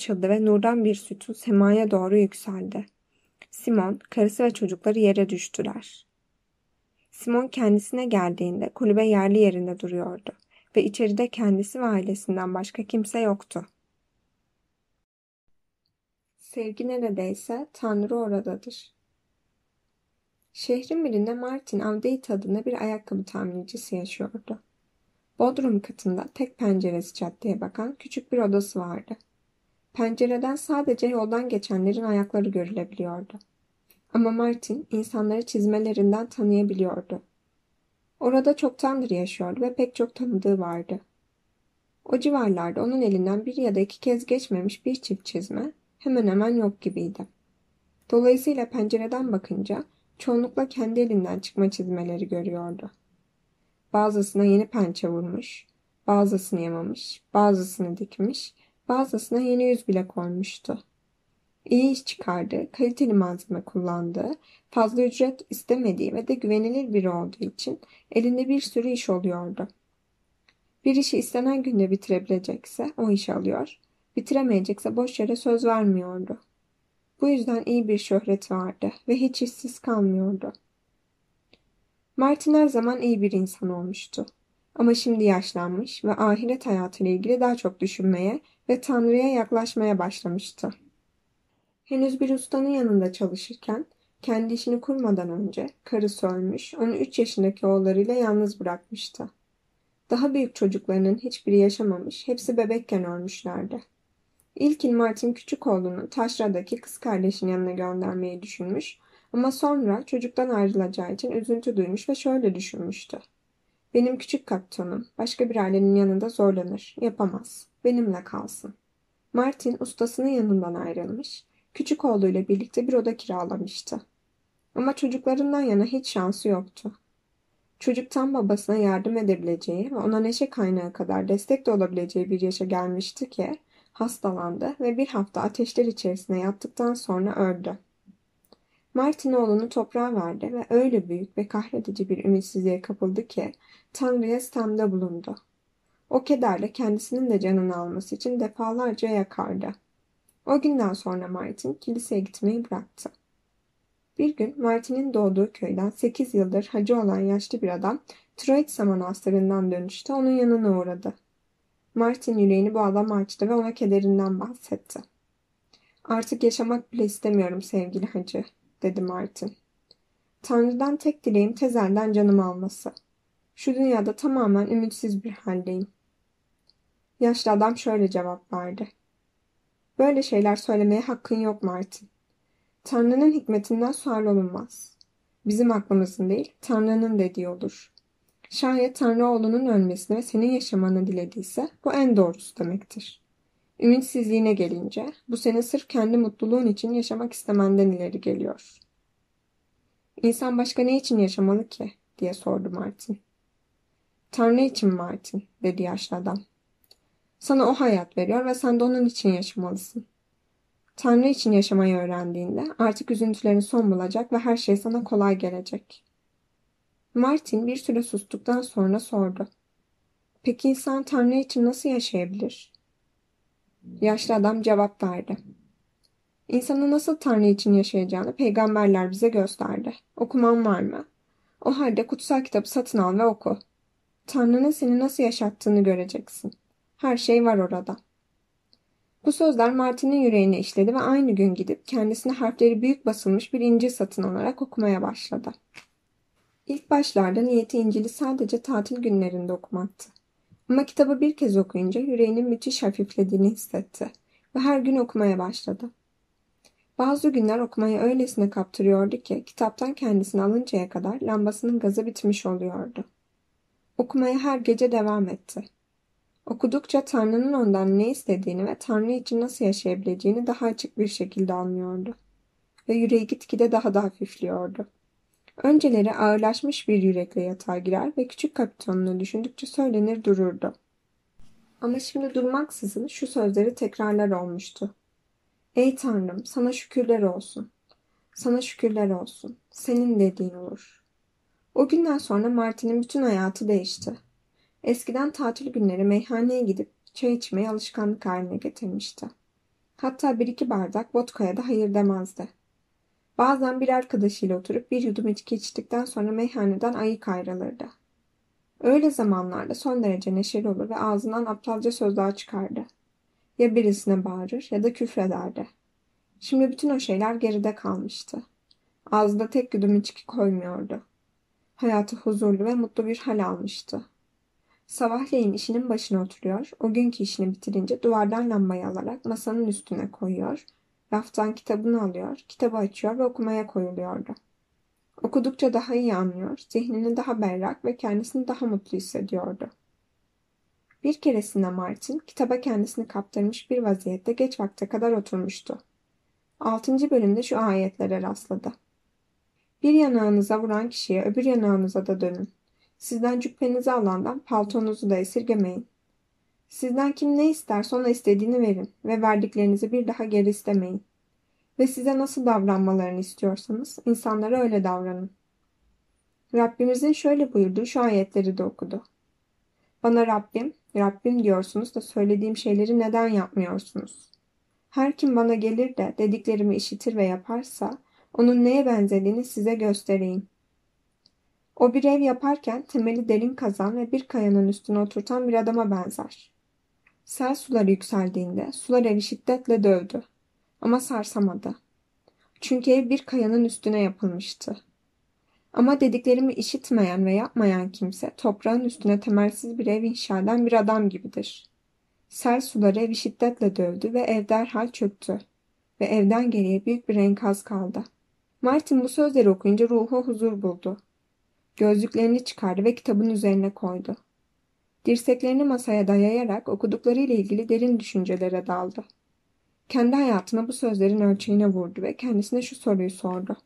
açıldı ve nurdan bir sütun semaya doğru yükseldi. Simon, karısı ve çocukları yere düştüler. Simon kendisine geldiğinde kulübe yerli yerinde duruyordu ve içeride kendisi ve ailesinden başka kimse yoktu. Sevgi neredeyse Tanrı oradadır. Şehrin birinde Martin Avdate adında bir ayakkabı tamircisi yaşıyordu. Bodrum katında tek penceresi caddeye bakan küçük bir odası vardı. Pencereden sadece yoldan geçenlerin ayakları görülebiliyordu. Ama Martin insanları çizmelerinden tanıyabiliyordu. Orada çoktandır yaşıyordu ve pek çok tanıdığı vardı. O civarlarda onun elinden bir ya da iki kez geçmemiş bir çift çizme hemen hemen yok gibiydi. Dolayısıyla pencereden bakınca çoğunlukla kendi elinden çıkma çizmeleri görüyordu. Bazısına yeni pençe vurmuş, bazısını yamamış, bazısını dikmiş, bazısına yeni yüz bile koymuştu. İyi iş çıkardı, kaliteli malzeme kullandı, fazla ücret istemediği ve de güvenilir biri olduğu için elinde bir sürü iş oluyordu. Bir işi istenen günde bitirebilecekse o işi alıyor, bitiremeyecekse boş yere söz vermiyordu. Bu yüzden iyi bir şöhret vardı ve hiç işsiz kalmıyordu. Martin her zaman iyi bir insan olmuştu. Ama şimdi yaşlanmış ve ahiret hayatıyla ilgili daha çok düşünmeye ve Tanrı'ya yaklaşmaya başlamıştı. Henüz bir ustanın yanında çalışırken, kendi işini kurmadan önce karısı ölmüş, onu üç yaşındaki oğullarıyla yalnız bırakmıştı. Daha büyük çocuklarının hiçbiri yaşamamış, hepsi bebekken ölmüşlerdi. İlkin Martin küçük oğlunu taşradaki kız kardeşinin yanına göndermeyi düşünmüş ama sonra çocuktan ayrılacağı için üzüntü duymuş ve şöyle düşünmüştü. Benim küçük kaptanım başka bir ailenin yanında zorlanır, yapamaz. Benimle kalsın. Martin ustasının yanından ayrılmış, küçük oğluyla birlikte bir oda kiralamıştı. Ama çocuklarından yana hiç şansı yoktu. Çocuktan babasına yardım edebileceği ve ona neşe kaynağı kadar destek de olabileceği bir yaşa gelmişti ki hastalandı ve bir hafta ateşler içerisine yattıktan sonra öldü. Martin oğlunu toprağa verdi ve öyle büyük ve kahredici bir ümitsizliğe kapıldı ki Tanrı'ya stemde bulundu. O kederle kendisinin de canını alması için defalarca yakardı. O günden sonra Martin kiliseye gitmeyi bıraktı. Bir gün Martin'in doğduğu köyden 8 yıldır hacı olan yaşlı bir adam Troitsa manastırından dönüşte onun yanına uğradı. Martin yüreğini bu adam açtı ve ona kederinden bahsetti. Artık yaşamak bile istemiyorum sevgili hacı, dedi Martin. Tanrı'dan tek dileğim tezelden canımı alması. Şu dünyada tamamen ümitsiz bir haldeyim. Yaşlı adam şöyle cevap verdi. Böyle şeyler söylemeye hakkın yok Martin. Tanrı'nın hikmetinden sual olunmaz. Bizim aklımızın değil, Tanrı'nın dediği olur. Şayet Tanrı oğlunun ölmesini ve senin yaşamanı dilediyse bu en doğrusu demektir. Ümitsizliğine gelince bu senin sırf kendi mutluluğun için yaşamak istemenden ileri geliyor. İnsan başka ne için yaşamalı ki? diye sordu Martin. Tanrı için Martin, dedi yaşlı adam. Sana o hayat veriyor ve sen de onun için yaşamalısın. Tanrı için yaşamayı öğrendiğinde artık üzüntülerin son bulacak ve her şey sana kolay gelecek. Martin bir süre sustuktan sonra sordu. Peki insan Tanrı için nasıl yaşayabilir? Yaşlı adam cevap verdi. İnsanın nasıl Tanrı için yaşayacağını peygamberler bize gösterdi. Okuman var mı? O halde kutsal kitabı satın al ve oku. Tanrı'nın seni nasıl yaşattığını göreceksin. Her şey var orada. Bu sözler Martin'in yüreğine işledi ve aynı gün gidip kendisine harfleri büyük basılmış bir İncil satın alarak okumaya başladı. İlk başlarda niyeti İncil'i sadece tatil günlerinde okumaktı. Ama kitabı bir kez okuyunca yüreğinin müthiş hafiflediğini hissetti ve her gün okumaya başladı. Bazı günler okumaya öylesine kaptırıyordu ki kitaptan kendisini alıncaya kadar lambasının gazı bitmiş oluyordu. Okumaya her gece devam etti. Okudukça Tanrı'nın ondan ne istediğini ve Tanrı için nasıl yaşayabileceğini daha açık bir şekilde anlıyordu. Ve yüreği gitgide daha da hafifliyordu. Önceleri ağırlaşmış bir yürekle yatağa girer ve küçük kapitonunu düşündükçe söylenir dururdu. Ama şimdi durmaksızın şu sözleri tekrarlar olmuştu. Ey Tanrım sana şükürler olsun. Sana şükürler olsun. Senin dediğin olur. O günden sonra Martin'in bütün hayatı değişti. Eskiden tatil günleri meyhaneye gidip çay içmeyi alışkanlık haline getirmişti. Hatta bir iki bardak vodkaya da hayır demezdi. Bazen bir arkadaşıyla oturup bir yudum içki içtikten sonra meyhaneden ayık ayrılırdı. Öyle zamanlarda son derece neşeli olur ve ağzından aptalca sözler çıkardı. Ya birisine bağırır ya da küfrederdi. Şimdi bütün o şeyler geride kalmıştı. Ağzında tek yudum içki koymuyordu. Hayatı huzurlu ve mutlu bir hal almıştı. Sabahleyin işinin başına oturuyor, o günkü işini bitirince duvardan lambayı alarak masanın üstüne koyuyor, raftan kitabını alıyor, kitabı açıyor ve okumaya koyuluyordu. Okudukça daha iyi anlıyor, zihnini daha berrak ve kendisini daha mutlu hissediyordu. Bir keresinde Martin, kitaba kendisini kaptırmış bir vaziyette geç vakte kadar oturmuştu. Altıncı bölümde şu ayetlere rastladı. Bir yanağınıza vuran kişiye öbür yanağınıza da dönün. Sizden cübbenizi alandan paltonuzu da esirgemeyin. Sizden kim ne isterse ona istediğini verin ve verdiklerinizi bir daha geri istemeyin. Ve size nasıl davranmalarını istiyorsanız insanlara öyle davranın. Rabbimizin şöyle buyurduğu şu ayetleri de okudu. Bana Rabbim, Rabbim diyorsunuz da söylediğim şeyleri neden yapmıyorsunuz? Her kim bana gelir de dediklerimi işitir ve yaparsa onun neye benzediğini size göstereyim. O bir ev yaparken temeli derin kazan ve bir kayanın üstüne oturtan bir adama benzer. Sel suları yükseldiğinde sular evi şiddetle dövdü. Ama sarsamadı. Çünkü ev bir kayanın üstüne yapılmıştı. Ama dediklerimi işitmeyen ve yapmayan kimse toprağın üstüne temelsiz bir ev inşa eden bir adam gibidir. Sel suları evi şiddetle dövdü ve ev derhal çöktü. Ve evden geriye büyük bir enkaz kaldı. Martin bu sözleri okuyunca ruhu huzur buldu. Gözlüklerini çıkardı ve kitabın üzerine koydu. Dirseklerini masaya dayayarak okuduklarıyla ilgili derin düşüncelere daldı. Kendi hayatına bu sözlerin ölçeğine vurdu ve kendisine şu soruyu sordu.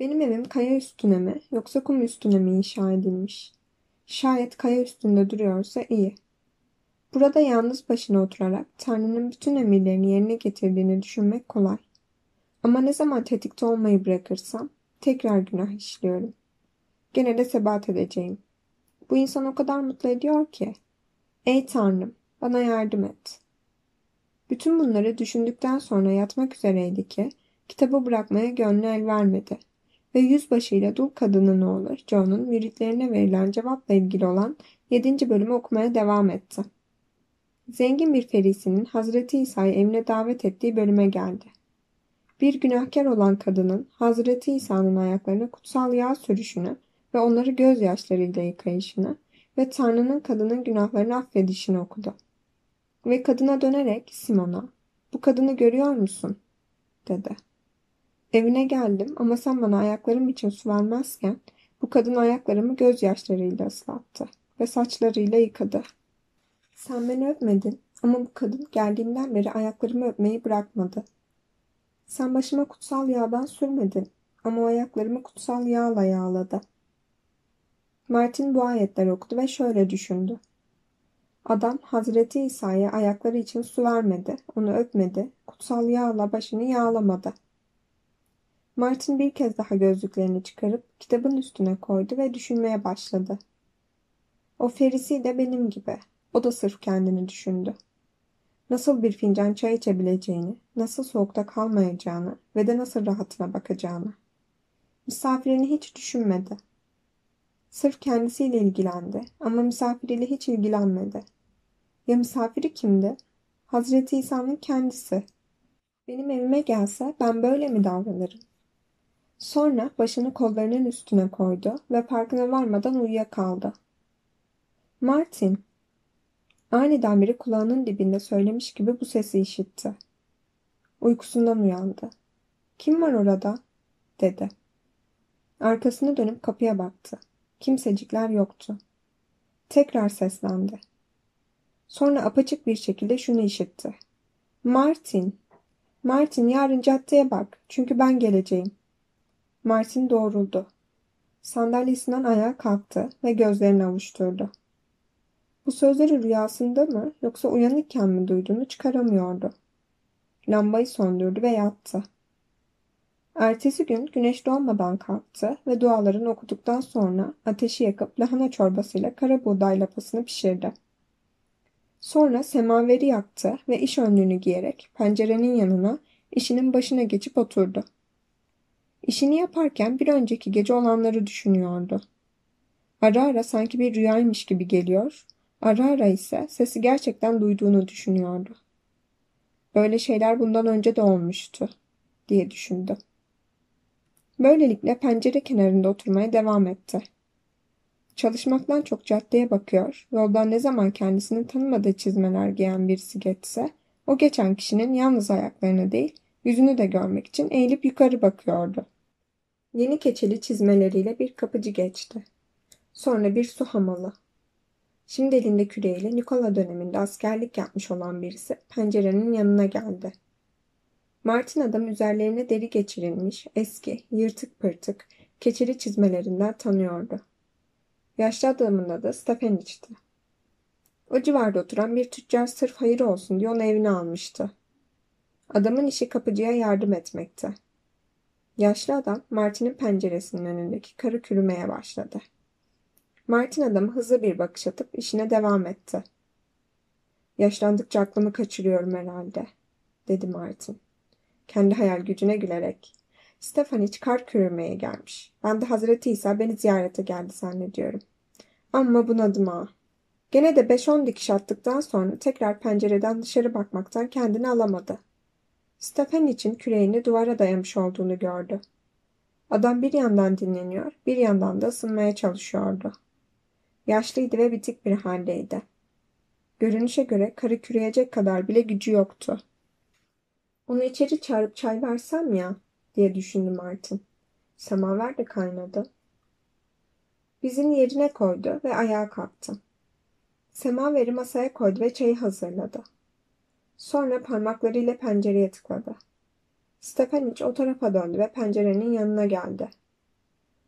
Benim evim kaya üstüne mi yoksa kum üstüne mi inşa edilmiş? Şayet kaya üstünde duruyorsa iyi. Burada yalnız başına oturarak Tanrı'nın bütün emirlerini yerine getirdiğini düşünmek kolay. Ama ne zaman tetikte olmayı bırakırsam tekrar günah işliyorum. Gene de sebat edeceğim. Bu insan o kadar mutlu ediyor ki. Ey Tanrım, bana yardım et. Bütün bunları düşündükten sonra yatmak üzereydi ki kitabı bırakmaya gönlü el vermedi ve yüzbaşıyla dul kadının oğlu John'un müritlerine verilen cevapla ilgili olan yedinci bölümü okumaya devam etti. Zengin bir ferisinin Hazreti İsa'yı evine davet ettiği bölüme geldi. Bir günahkar olan kadının Hazreti İsa'nın ayaklarına kutsal yağ sürüşünü ve onları gözyaşlarıyla yıkayışını ve Tanrı'nın kadının günahlarını affedişini okudu. Ve kadına dönerek Simon'a, bu kadını görüyor musun? dedi. Evine geldim ama sen bana ayaklarım için su vermezken bu kadın ayaklarımı gözyaşlarıyla ıslattı ve saçlarıyla yıkadı. Sen beni öpmedin ama bu kadın geldiğinden beri ayaklarımı öpmeyi bırakmadı. Sen başıma kutsal yağdan sürmedin ama o ayaklarımı kutsal yağla yağladı. Martin bu ayetleri okudu ve şöyle düşündü. Adam Hazreti İsa'ya ayakları için su vermedi, onu öpmedi, kutsal yağla başını yağlamadı. Martin bir kez daha gözlüklerini çıkarıp kitabın üstüne koydu ve düşünmeye başladı. O Ferisi de benim gibi. O da sırf kendini düşündü. Nasıl bir fincan çay içebileceğini, nasıl soğukta kalmayacağını ve de nasıl rahatına bakacağını. Misafirini hiç düşünmedi. Sırf kendisiyle ilgilendi ama misafiriyle hiç ilgilenmedi. Ya misafiri kimdi? Hazreti İsa'nın kendisi. Benim evime gelse ben böyle mi davranırım? Sonra başını kollarının üstüne koydu ve farkına varmadan uyuyakaldı. Martin, aniden biri kulağının dibinde söylemiş gibi bu sesi işitti. Uykusundan uyandı. Kim var orada? dedi. Arkasını dönüp kapıya baktı. Kimsecikler yoktu. Tekrar seslendi. Sonra apaçık bir şekilde şunu işitti. Martin, Martin yarın caddeye bak çünkü ben geleceğim. Martin doğruldu. Sandalyesinden ayağa kalktı ve gözlerini avuşturdu. Bu sözleri rüyasında mı yoksa uyanıkken mi duyduğunu çıkaramıyordu. Lambayı söndürdü ve yattı. Ertesi gün güneş doğmadan kalktı ve dualarını okuduktan sonra ateşi yakıp lahana çorbasıyla kara buğday lapasını pişirdi. Sonra semaveri yaktı ve iş önlüğünü giyerek pencerenin yanına işinin başına geçip oturdu. İşini yaparken bir önceki gece olanları düşünüyordu. Ara ara sanki bir rüyaymış gibi geliyor, ara ara ise sesi gerçekten duyduğunu düşünüyordu. Böyle şeyler bundan önce de olmuştu, diye düşündü. Böylelikle pencere kenarında oturmaya devam etti. Çalışmaktan çok caddeye bakıyor, yoldan ne zaman kendisini tanımadığı çizmeler giyen birisi geçse, o geçen kişinin yalnız ayaklarını değil, yüzünü de görmek için eğilip yukarı bakıyordu. Yeni keçeli çizmeleriyle bir kapıcı geçti. Sonra bir su hamalı. Şimdi elinde küreğiyle Nikola döneminde askerlik yapmış olan birisi pencerenin yanına geldi. Martin adam üzerlerine deri geçirilmiş, eski, yırtık pırtık, keçeli çizmelerinden tanıyordu. Yaşlı adamın adı Stefaniç'ti. O civarda oturan bir tüccar sırf hayır olsun diye onu evine almıştı. Adamın işi kapıcıya yardım etmekti. Yaşlı adam Martin'in penceresinin önündeki karı kürümeye başladı. Martin adamı hızlı bir bakış atıp işine devam etti. Yaşlandıkça aklımı kaçırıyorum herhalde, dedi Martin. Kendi hayal gücüne gülerek. Stefan hiç kar kürümeye gelmiş. Ben de Hazreti İsa beni ziyarete geldi zannediyorum. Ama bunadım ha. Gene de 5-10 dikiş attıktan sonra tekrar pencereden dışarı bakmaktan kendini alamadı. Stefan için küreğini duvara dayamış olduğunu gördü. Adam bir yandan dinleniyor, bir yandan da ısınmaya çalışıyordu. Yaşlıydı ve bitik bir haldeydi. Görünüşe göre karı küreyecek kadar bile gücü yoktu. Onu içeri çağırıp çay versem ya, diye düşündü Martin. Semaver de kaynadı. Bizim yerine koydu ve ayağa kalktı. Semaveri masaya koydu ve çayı hazırladı. Sonra parmaklarıyla pencereye tıkladı. Stefanic o tarafa döndü ve pencerenin yanına geldi.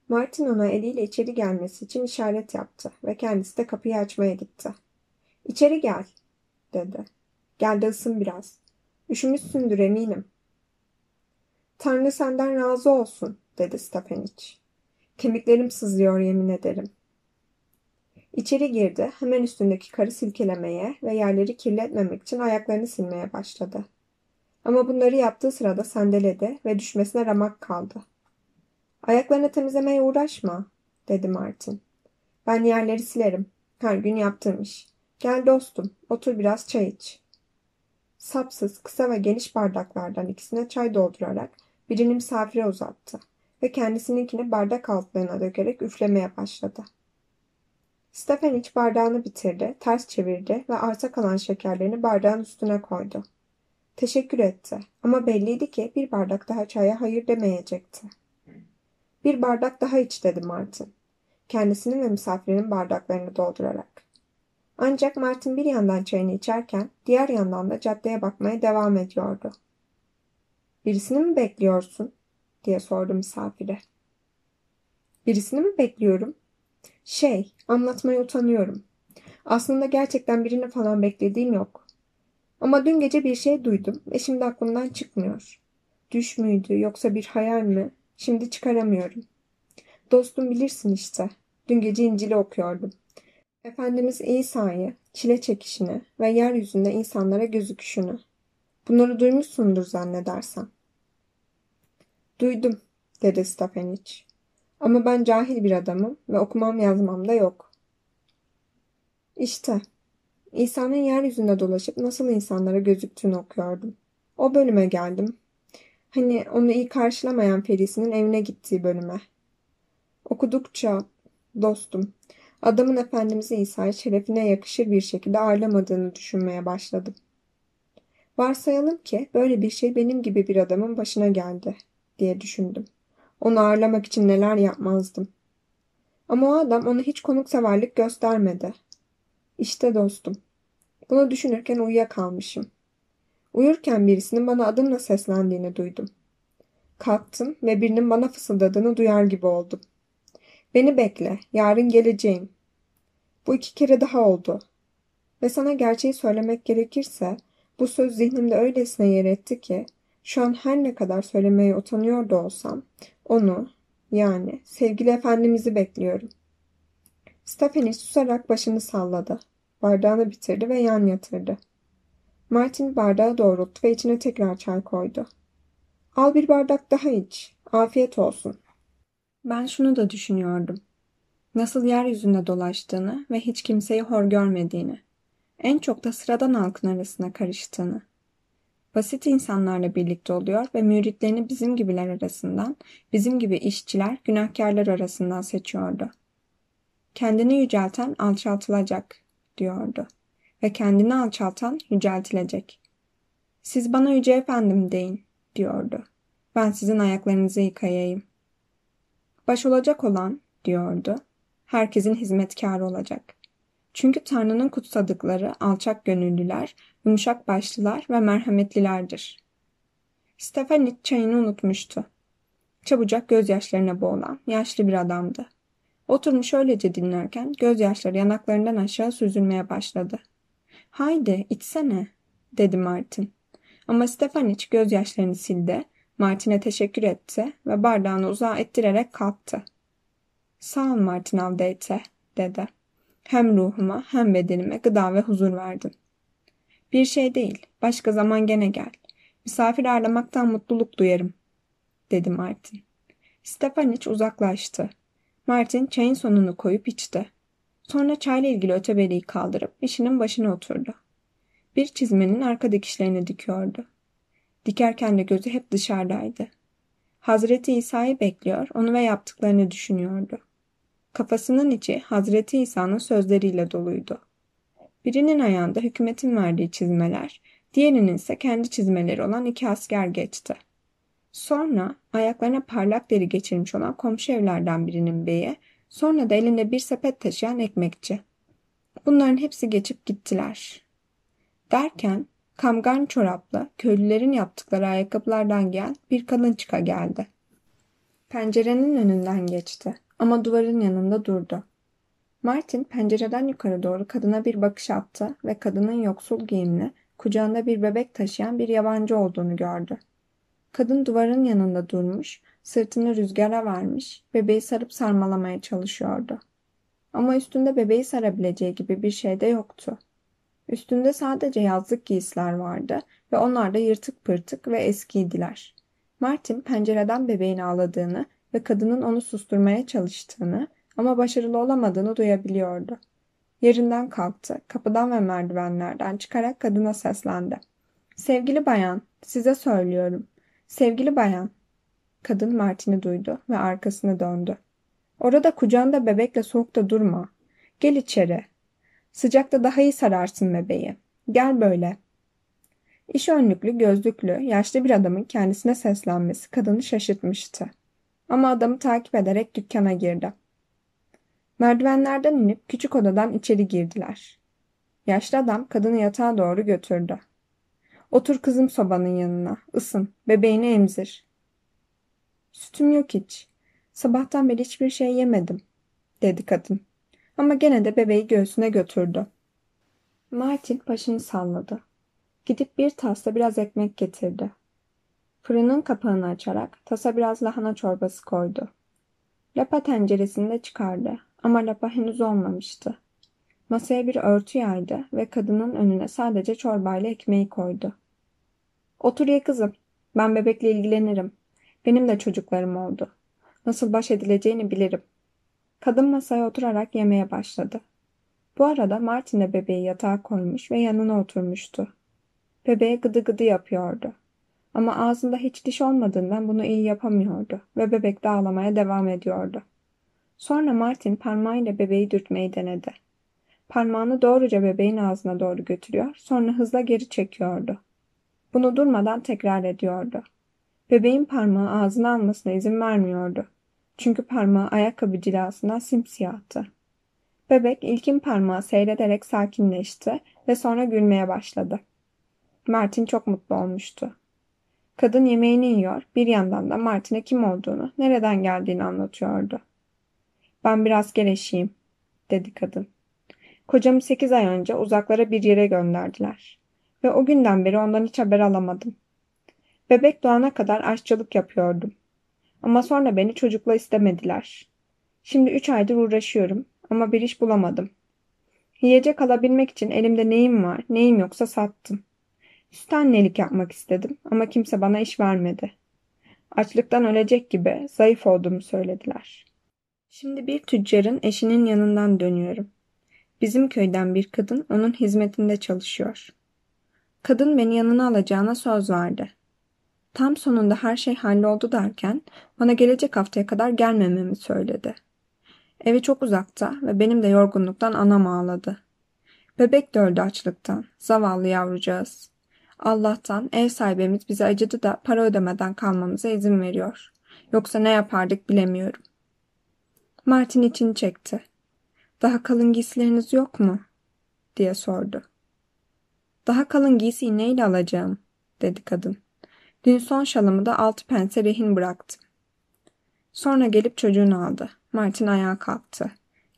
Martin ona eliyle içeri gelmesi için işaret yaptı ve kendisi de kapıyı açmaya gitti. İçeri gel, dedi. Gel de ısın biraz. Üşümüşsündür eminim. Tanrı senden razı olsun, dedi Stefanic. Kemiklerim sızlıyor yemin ederim. İçeri girdi, hemen üstündeki karı silkelemeye ve yerleri kirletmemek için ayaklarını silmeye başladı. Ama bunları yaptığı sırada sendeledi ve düşmesine ramak kaldı. Ayaklarını temizlemeye uğraşma, dedi Martin. Ben yerleri silerim. Her gün yaptığım iş. Gel dostum, otur biraz çay iç. Sapsız, kısa ve geniş bardaklardan ikisine çay doldurarak birini misafire uzattı ve kendisininkini bardak altlarına dökerek üflemeye başladı. Stefan iç bardağını bitirdi, ters çevirdi ve arta kalan şekerlerini bardağın üstüne koydu. Teşekkür etti ama belliydi ki bir bardak daha çaya hayır demeyecekti. Bir bardak daha iç dedi Martin. Kendisinin ve misafirinin bardaklarını doldurarak. Ancak Martin bir yandan çayını içerken diğer yandan da caddeye bakmaya devam ediyordu. Birisini mi bekliyorsun? diye sordu misafire. Birisini mi bekliyorum? Şey, anlatmaya utanıyorum. Aslında gerçekten birini falan beklediğim yok. Ama dün gece bir şey duydum ve şimdi aklımdan çıkmıyor. Düş müydü yoksa bir hayal mi? Şimdi çıkaramıyorum. Dostum bilirsin işte. Dün gece İncil'i okuyordum. Efendimiz İsa'yı, çile çekişini ve yeryüzünde insanlara gözüküşünü. Bunları duymuşsundur zannedersem. Duydum, dedi Stefanic. Ama ben cahil bir adamım ve okumam yazmam da yok. İşte, İsa'nın yeryüzünde dolaşıp nasıl insanlara gözüktüğünü okuyordum. O bölüme geldim. Hani onu iyi karşılamayan Feris'inin evine gittiği bölüme. Okudukça, dostum, adamın Efendimiz İsa'yı şerefine yakışır bir şekilde ağırlamadığını düşünmeye başladım. Varsayalım ki böyle bir şey benim gibi bir adamın başına geldi diye düşündüm. Onu ağırlamak için neler yapmazdım. Ama o adam ona hiç konukseverlik göstermedi. İşte dostum. Bunu düşünürken uyuyakalmışım. Uyurken birisinin bana adımla seslendiğini duydum. Kalktım ve birinin bana fısıldadığını duyar gibi oldum. Beni bekle, yarın geleceğim. Bu iki kere daha oldu. Ve sana gerçeği söylemek gerekirse bu söz zihnimde öylesine yer etti ki şu an her ne kadar söylemeye utanıyor da olsam onu yani sevgili efendimizi bekliyorum. Stephanie susarak başını salladı. Bardağını bitirdi ve yan yatırdı. Martin bardağı doğrulttu ve içine tekrar çay koydu. Al bir bardak daha iç. Afiyet olsun. Ben şunu da düşünüyordum. Nasıl yeryüzünde dolaştığını ve hiç kimseyi hor görmediğini. En çok da sıradan halkın arasına karıştığını. Basit insanlarla birlikte oluyor ve müritlerini bizim gibiler arasından, bizim gibi işçiler, günahkarlar arasından seçiyordu. Kendini yücelten alçaltılacak, diyordu. Ve kendini alçaltan yüceltilecek. Siz bana yüce efendim deyin, diyordu. Ben sizin ayaklarınızı yıkayayım. Baş olacak olan, diyordu, herkesin hizmetkarı olacak. Çünkü Tanrı'nın kutsadıkları alçak gönüllüler, yumuşak başlılar ve merhametlilerdir. Stefanik çayını unutmuştu. Çabucak gözyaşlarına boğulan yaşlı bir adamdı. Oturmuş öylece dinlerken gözyaşları yanaklarından aşağı süzülmeye başladı. Haydi içsene dedi Martin. Ama Stefaniç gözyaşlarını sildi, Martin'e teşekkür etti ve bardağını uzağa ettirerek kalktı. Sağ ol Martin Aldeyte dedi. Hem ruhuma hem bedenime gıda ve huzur verdin. Bir şey değil, başka zaman gene gel. Misafir ağırlamaktan mutluluk duyarım, dedi Martin. Stefaniç uzaklaştı. Martin çayın sonunu koyup içti. Sonra çayla ilgili öteberiyi kaldırıp işinin başına oturdu. Bir çizmenin arka dikişlerini dikiyordu. Dikerken de gözü hep dışarıdaydı. Hazreti İsa'yı bekliyor, onu ve yaptıklarını düşünüyordu. Kafasının içi Hazreti İsa'nın sözleriyle doluydu. Birinin ayağında hükümetin verdiği çizmeler, diğerinin ise kendi çizmeleri olan iki asker geçti. Sonra ayaklarına parlak deri geçirmiş olan komşu evlerden birinin beyi, sonra da elinde bir sepet taşıyan ekmekçi. Bunların hepsi geçip gittiler. Derken kamgan çoraplı, köylülerin yaptıkları ayakkabılardan gelen bir kadın çıka geldi. Pencerenin önünden geçti ama duvarın yanında durdu. Martin pencereden yukarı doğru kadına bir bakış attı ve kadının yoksul giyimli, kucağında bir bebek taşıyan bir yabancı olduğunu gördü. Kadın duvarın yanında durmuş, sırtını rüzgara vermiş, bebeği sarıp sarmalamaya çalışıyordu. Ama üstünde bebeği sarabileceği gibi bir şey de yoktu. Üstünde sadece yazlık giysiler vardı ve onlar da yırtık pırtık ve eskiydiler. Martin pencereden bebeğin ağladığını ve kadının onu susturmaya çalıştığını ama başarılı olamadığını duyabiliyordu. Yerinden kalktı, kapıdan ve merdivenlerden çıkarak kadına seslendi. Sevgili bayan, size söylüyorum. Sevgili bayan. Kadın Martin'i duydu ve arkasını döndü. Orada kucağında bebekle soğukta durma. Gel içeri. Sıcakta daha iyi sararsın bebeği. Gel böyle. İş önlüklü, gözlüklü, yaşlı bir adamın kendisine seslenmesi kadını şaşırtmıştı. Ama adamı takip ederek dükkana girdi. Merdivenlerden inip küçük odadan içeri girdiler. Yaşlı adam kadını yatağa doğru götürdü. Otur kızım sobanın yanına. Isın. Bebeğini emzir. Sütüm yok hiç. Sabahtan beri hiçbir şey yemedim, dedi kadın. Ama gene de bebeği göğsüne götürdü. Martin başını salladı. Gidip bir tasla biraz ekmek getirdi. Fırının kapağını açarak tasa biraz lahana çorbası koydu. Lapa tenceresini de çıkardı ama lapa henüz olmamıştı. Masaya bir örtü yaydı ve kadının önüne sadece çorbayla ekmeği koydu. Otur ye kızım. Ben bebekle ilgilenirim. Benim de çocuklarım oldu. Nasıl baş edileceğini bilirim. Kadın masaya oturarak yemeye başladı. Bu arada Martin de bebeği yatağa koymuş ve yanına oturmuştu. Bebeğe gıdı gıdı yapıyordu. Ama ağzında hiç diş olmadığından bunu iyi yapamıyordu ve bebek de ağlamaya devam ediyordu. Sonra Martin parmağıyla bebeği dürtmeyi denedi. Parmağını doğruca bebeğin ağzına doğru götürüyor, sonra hızla geri çekiyordu. Bunu durmadan tekrar ediyordu. Bebeğin parmağı ağzına almasına izin vermiyordu. Çünkü parmağı ayakkabı cilasından simsiyahtı. Bebek ilkin parmağı seyrederek sakinleşti ve sonra gülmeye başladı. Martin çok mutlu olmuştu. Kadın yemeğini yiyor, bir yandan da Martin'e kim olduğunu, nereden geldiğini anlatıyordu. Ben biraz asker eşiyim, dedi kadın. Kocamı sekiz ay önce uzaklara bir yere gönderdiler. Ve o günden beri ondan hiç haber alamadım. Bebek doğana kadar aşçılık yapıyordum. Ama sonra beni çocukla istemediler. Şimdi üç aydır uğraşıyorum ama bir iş bulamadım. Yiyecek alabilmek için elimde neyim var, neyim yoksa sattım. Süt annelik yapmak istedim ama kimse bana iş vermedi. Açlıktan ölecek gibi zayıf olduğumu söylediler. Şimdi bir tüccarın eşinin yanından dönüyorum. Bizim köyden bir kadın onun hizmetinde çalışıyor. Kadın beni yanına alacağına söz verdi. Tam sonunda her şey halloldu derken bana gelecek haftaya kadar gelmememi söyledi. Evi çok uzakta ve benim de yorgunluktan anam ağladı. Bebek de öldü açlıktan. Zavallı yavrucağız. Allah'tan ev sahibimiz bize acıdı da para ödemeden kalmamıza izin veriyor. Yoksa ne yapardık bilemiyorum. Martin için çekti. Daha kalın giysileriniz yok mu? diye sordu. Daha kalın giysiyi neyle alacağım? dedi kadın. Dün son şalımı da altı pense rehin bıraktım. Sonra gelip çocuğunu aldı. Martin ayağa kalktı.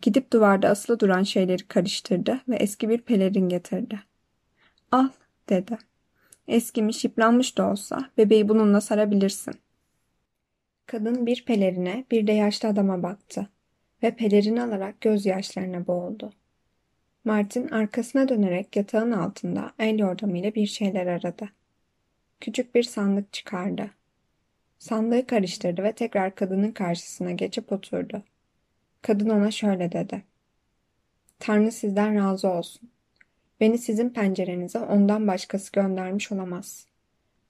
Gidip duvarda asılı duran şeyleri karıştırdı ve eski bir pelerin getirdi. Al, dedi. Eskimiş, yıpranmış da olsa bebeği bununla sarabilirsin. Kadın bir pelerine bir de yaşlı adama baktı ve pelerini alarak gözyaşlarına boğuldu. Martin arkasına dönerek yatağın altında el yordamıyla bir şeyler aradı. Küçük bir sandık çıkardı. Sandığı karıştırdı ve tekrar kadının karşısına geçip oturdu. Kadın ona şöyle dedi. Tanrı sizden razı olsun. Beni sizin pencerenize ondan başkası göndermiş olamaz.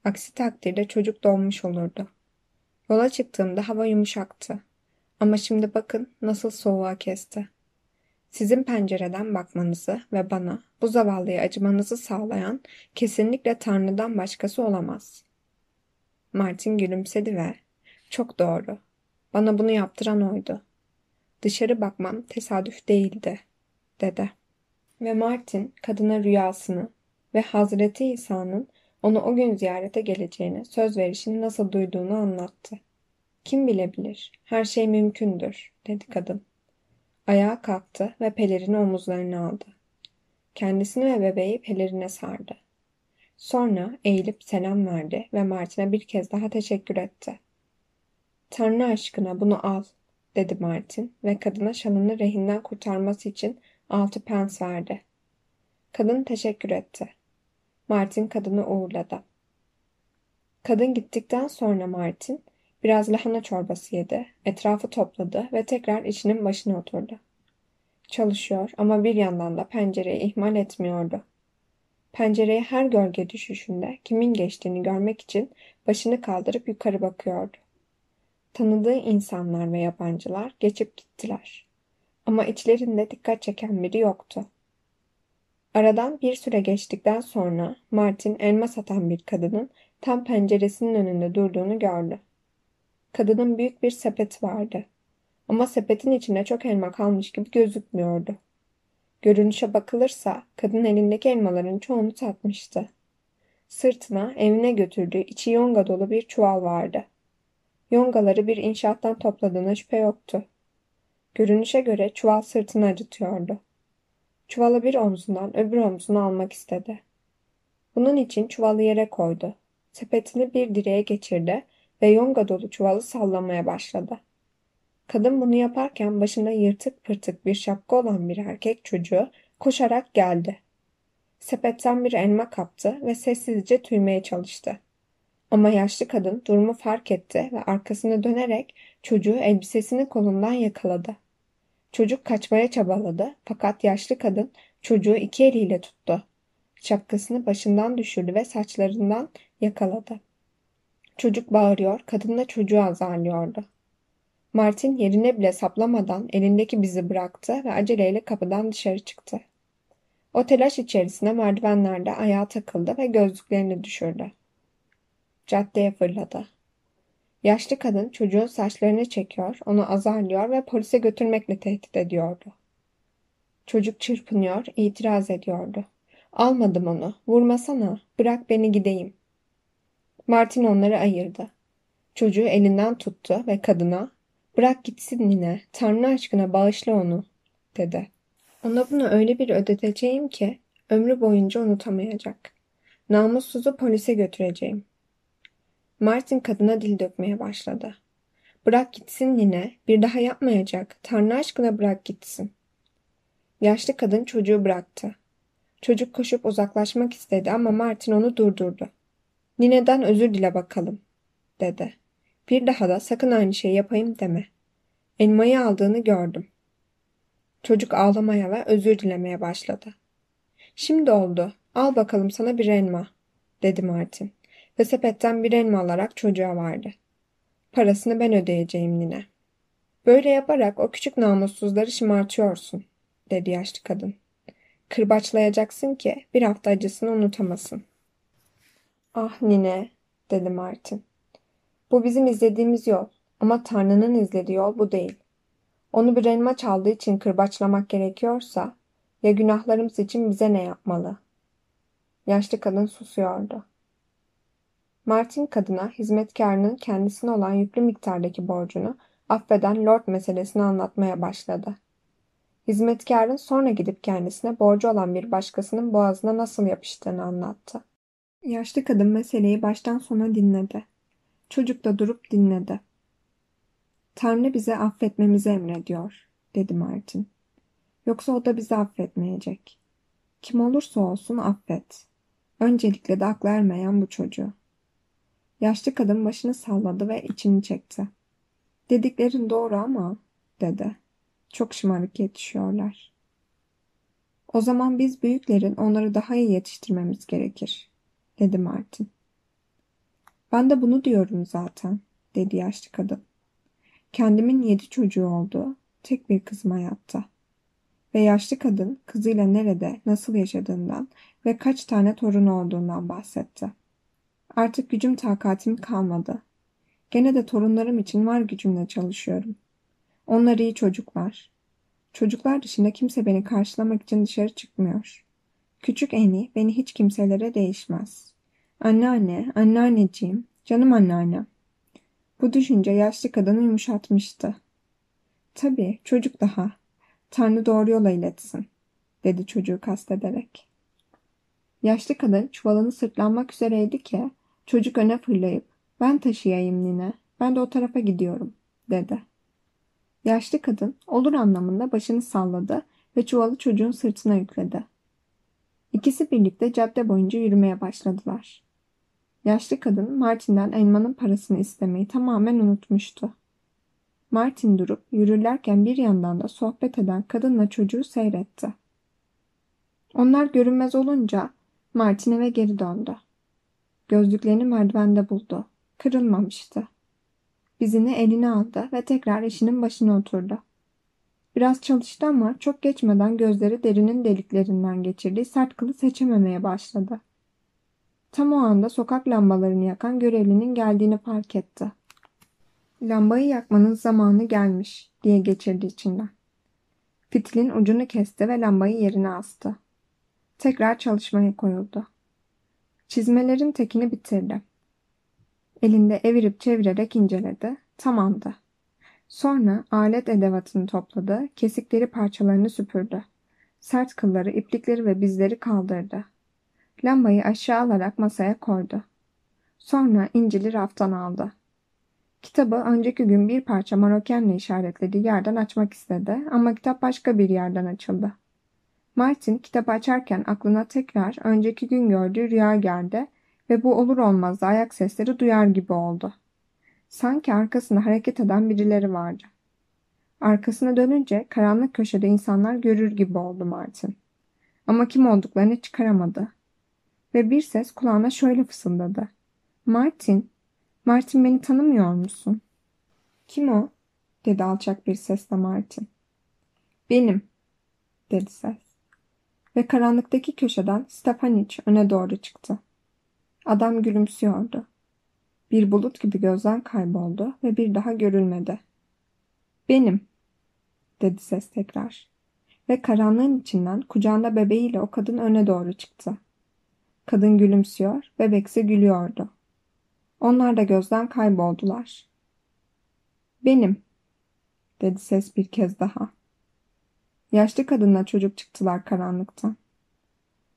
Aksi takdirde çocuk doğmuş olurdu. Yola çıktığımda hava yumuşaktı. Ama şimdi bakın nasıl soğuğa kesti. Sizin pencereden bakmanızı ve bana bu zavallıya acımanızı sağlayan kesinlikle Tanrı'dan başkası olamaz. Martin gülümsedi ve çok doğru. Bana bunu yaptıran oydu. Dışarı bakmam tesadüf değildi, dedi. Ve Martin kadına rüyasını ve Hazreti İsa'nın onu o gün ziyarete geleceğini, söz verişini nasıl duyduğunu anlattı. Kim bilebilir, her şey mümkündür, dedi kadın. Ayağa kalktı ve pelerini omuzlarına aldı. Kendisini ve bebeği pelerine sardı. Sonra eğilip selam verdi ve Martin'e bir kez daha teşekkür etti. Tanrı aşkına bunu al, dedi Martin ve kadına şalını rehinden kurtarması için altı pens verdi. Kadın teşekkür etti. Martin kadını uğurladı. Kadın gittikten sonra Martin biraz lahana çorbası yedi, etrafı topladı ve tekrar işinin başına oturdu. Çalışıyor ama bir yandan da pencereyi ihmal etmiyordu. Pencereye her gölge düşüşünde kimin geçtiğini görmek için başını kaldırıp yukarı bakıyordu. Tanıdığı insanlar ve yabancılar geçip gittiler. Ama içlerinde dikkat çeken biri yoktu. Aradan bir süre geçtikten sonra Martin elma satan bir kadının tam penceresinin önünde durduğunu gördü. Kadının büyük bir sepet vardı. Ama sepetin içinde çok elma kalmış gibi gözükmüyordu. Görünüşe bakılırsa kadın elindeki elmaların çoğunu satmıştı. Sırtına evine götürdüğü içi yonga dolu bir çuval vardı. Yongaları bir inşaattan topladığına şüphe yoktu. Görünüşe göre çuval sırtını acıtıyordu. Çuvalı bir omzundan öbür omzuna almak istedi. Bunun için çuvalı yere koydu. Sepetini bir direğe geçirdi ve yonga dolu çuvalı sallamaya başladı. Kadın bunu yaparken başında yırtık pırtık bir şapka olan bir erkek çocuğu koşarak geldi. Sepetten bir elma kaptı ve sessizce tüymeye çalıştı. Ama yaşlı kadın durumu fark etti ve arkasını dönerek çocuğu elbisesinin kolundan yakaladı. Çocuk kaçmaya çabaladı fakat yaşlı kadın çocuğu iki eliyle tuttu. Şapkasını başından düşürdü ve saçlarından yakaladı. Çocuk bağırıyor, kadın da çocuğu azarlıyordu. Martin yerine bile saplamadan elindeki bizi bıraktı ve aceleyle kapıdan dışarı çıktı. O telaş içerisinde merdivenlerde ayağa takıldı ve gözlüklerini düşürdü. Caddeye fırladı. Yaşlı kadın çocuğun saçlarını çekiyor, onu azarlıyor ve polise götürmekle tehdit ediyordu. Çocuk çırpınıyor, itiraz ediyordu. Almadım onu, vurmasana, bırak beni gideyim. Martin onları ayırdı. Çocuğu elinden tuttu ve kadına Bırak gitsin nine. Tanrı aşkına bağışla onu, dedi. Ona bunu öyle bir ödeteceğim ki ömrü boyunca unutamayacak. Namussuzu polise götüreceğim. Martin kadına dil dökmeye başladı. Bırak gitsin nine. Bir daha yapmayacak. Tanrı aşkına bırak gitsin. Yaşlı kadın çocuğu bıraktı. Çocuk koşup uzaklaşmak istedi ama Martin onu durdurdu. Nineden özür dile bakalım, dedi. Bir daha da sakın aynı şeyi yapayım deme. Elmayı aldığını gördüm. Çocuk ağlamaya ve özür dilemeye başladı. Şimdi oldu. Al bakalım sana bir elma, dedi Martin ve sepetten bir elma alarak çocuğa verdi. Parasını ben ödeyeceğim nine. Böyle yaparak o küçük namussuzları şımartıyorsun, dedi yaşlı kadın. Kırbaçlayacaksın ki bir hafta acısını unutamasın. Ah nine, dedi Martin. Bu bizim izlediğimiz yol ama Tanrı'nın izlediği yol bu değil. Onu bir elma çaldığı için kırbaçlamak gerekiyorsa ya günahlarımız için bize ne yapmalı? Yaşlı kadın susuyordu. Martin kadına hizmetkarının kendisine olan yüklü miktardaki borcunu affeden Lord meselesini anlatmaya başladı. Hizmetkarın sonra gidip kendisine borcu olan bir başkasının boğazına nasıl yapıştığını anlattı. Yaşlı kadın meseleyi baştan sona dinledi. Çocuk da durup dinledi. Tanrı bize affetmemizi emrediyor, dedi Martin. Yoksa o da bizi affetmeyecek. Kim olursa olsun affet. Öncelikle de aklı ermeyen bu çocuğu. Yaşlı kadın başını salladı ve içini çekti. Dediklerin doğru ama, dedi. Çok şımarık yetişiyorlar. O zaman biz büyüklerin onları daha iyi yetiştirmemiz gerekir, dedi Martin. Ben de bunu diyorum zaten, dedi yaşlı kadın. Kendimin yedi çocuğu olduğu tek bir kızım hayatta. Ve yaşlı kadın kızıyla nerede, nasıl yaşadığından ve kaç tane torunu olduğundan bahsetti. Artık gücüm takatim kalmadı. Gene de torunlarım için var gücümle çalışıyorum. Onlar iyi çocuklar. Çocuklar dışında kimse beni karşılamak için dışarı çıkmıyor. Küçük Eni beni hiç kimselere değişmez. Anneanne, anneanneciğim, canım anneannem. Bu düşünce yaşlı kadını yumuşatmıştı. Tabii, çocuk daha. Tanrı doğru yola iletsin, dedi çocuğu kastederek. Yaşlı kadın çuvalını sırtlanmak üzereydi ki çocuk öne fırlayıp ben taşıyayım nine, ben de o tarafa gidiyorum, dedi. Yaşlı kadın olur anlamında başını salladı ve çuvalı çocuğun sırtına yükledi. İkisi birlikte cadde boyunca yürümeye başladılar. Yaşlı kadın Martin'den elmanın parasını istemeyi tamamen unutmuştu. Martin durup yürürlerken bir yandan da sohbet eden kadınla çocuğu seyretti. Onlar görünmez olunca Martin eve geri döndü. Gözlüklerini merdivende buldu. Kırılmamıştı. Bizini eline aldı ve tekrar işinin başına oturdu. Biraz çalıştı ama çok geçmeden gözleri derinin deliklerinden geçirdiği sert kılı seçememeye başladı. Tam o anda sokak lambalarını yakan görevlinin geldiğini fark etti. Lambayı yakmanın zamanı gelmiş diye geçirdi içinden. Fitilin ucunu kesti ve lambayı yerine astı. Tekrar çalışmaya koyuldu. Çizmelerin tekini bitirdi. Elinde evirip çevirerek inceledi. Tamamdı. Sonra alet edevatını topladı, kesikleri parçalarını süpürdü. Sert kılları, iplikleri ve bizleri kaldırdı. Lambayı aşağı alarak masaya koydu. Sonra İncil'i raftan aldı. Kitabı önceki gün bir parça marokenle işaretlediği yerden açmak istedi ama kitap başka bir yerden açıldı. Martin kitabı açarken aklına tekrar önceki gün gördüğü rüya geldi ve bu olur olmaz da ayak sesleri duyar gibi oldu. Sanki arkasında hareket eden birileri vardı. Arkasına dönünce karanlık köşede insanlar görür gibi oldu Martin. Ama kim olduklarını çıkaramadı. Ve bir ses kulağına şöyle fısıldadı. Martin, Martin beni tanımıyor musun? Kim o? dedi alçak bir sesle Martin. Benim, dedi ses. Ve karanlıktaki köşeden Stefanic öne doğru çıktı. Adam gülümsüyordu. Bir bulut gibi gözden kayboldu ve bir daha görülmedi. Benim, dedi ses tekrar. Ve karanlığın içinden kucağında bebeğiyle o kadın öne doğru çıktı. Kadın gülümsüyor, bebekse gülüyordu. Onlar da gözden kayboldular. Benim, dedi ses bir kez daha. Yaşlı kadınla çocuk çıktılar karanlıktan.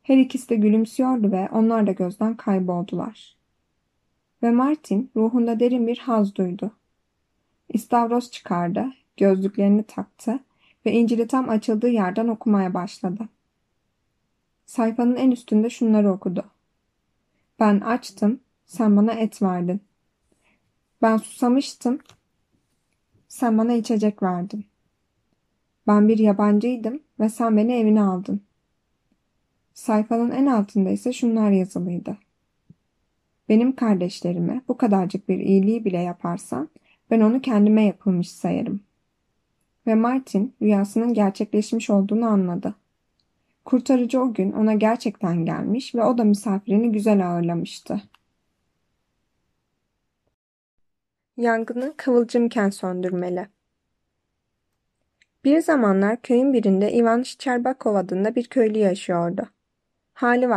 Her ikisi de gülümsüyordu ve onlar da gözden kayboldular. Ve Martin ruhunda derin bir haz duydu. İstavros çıkardı, gözlüklerini taktı ve İncil'i tam açıldığı yerden okumaya başladı. Sayfanın en üstünde şunları okudu. Ben açtım, sen bana et verdin. Ben susamıştım, sen bana içecek verdin. Ben bir yabancıydım ve sen beni evine aldın. Sayfanın en altında ise şunlar yazılıydı. Benim kardeşlerime bu kadarcık bir iyiliği bile yaparsan ben onu kendime yapılmış sayarım. Ve Martin rüyasının gerçekleşmiş olduğunu anladı. Kurtarıcı o gün ona gerçekten gelmiş ve o da misafirini güzel ağırlamıştı. Yangını kıvılcımken söndürmeli. Bir zamanlar köyün birinde Ivan Şçerbakov adında bir köylü yaşıyordu. Hali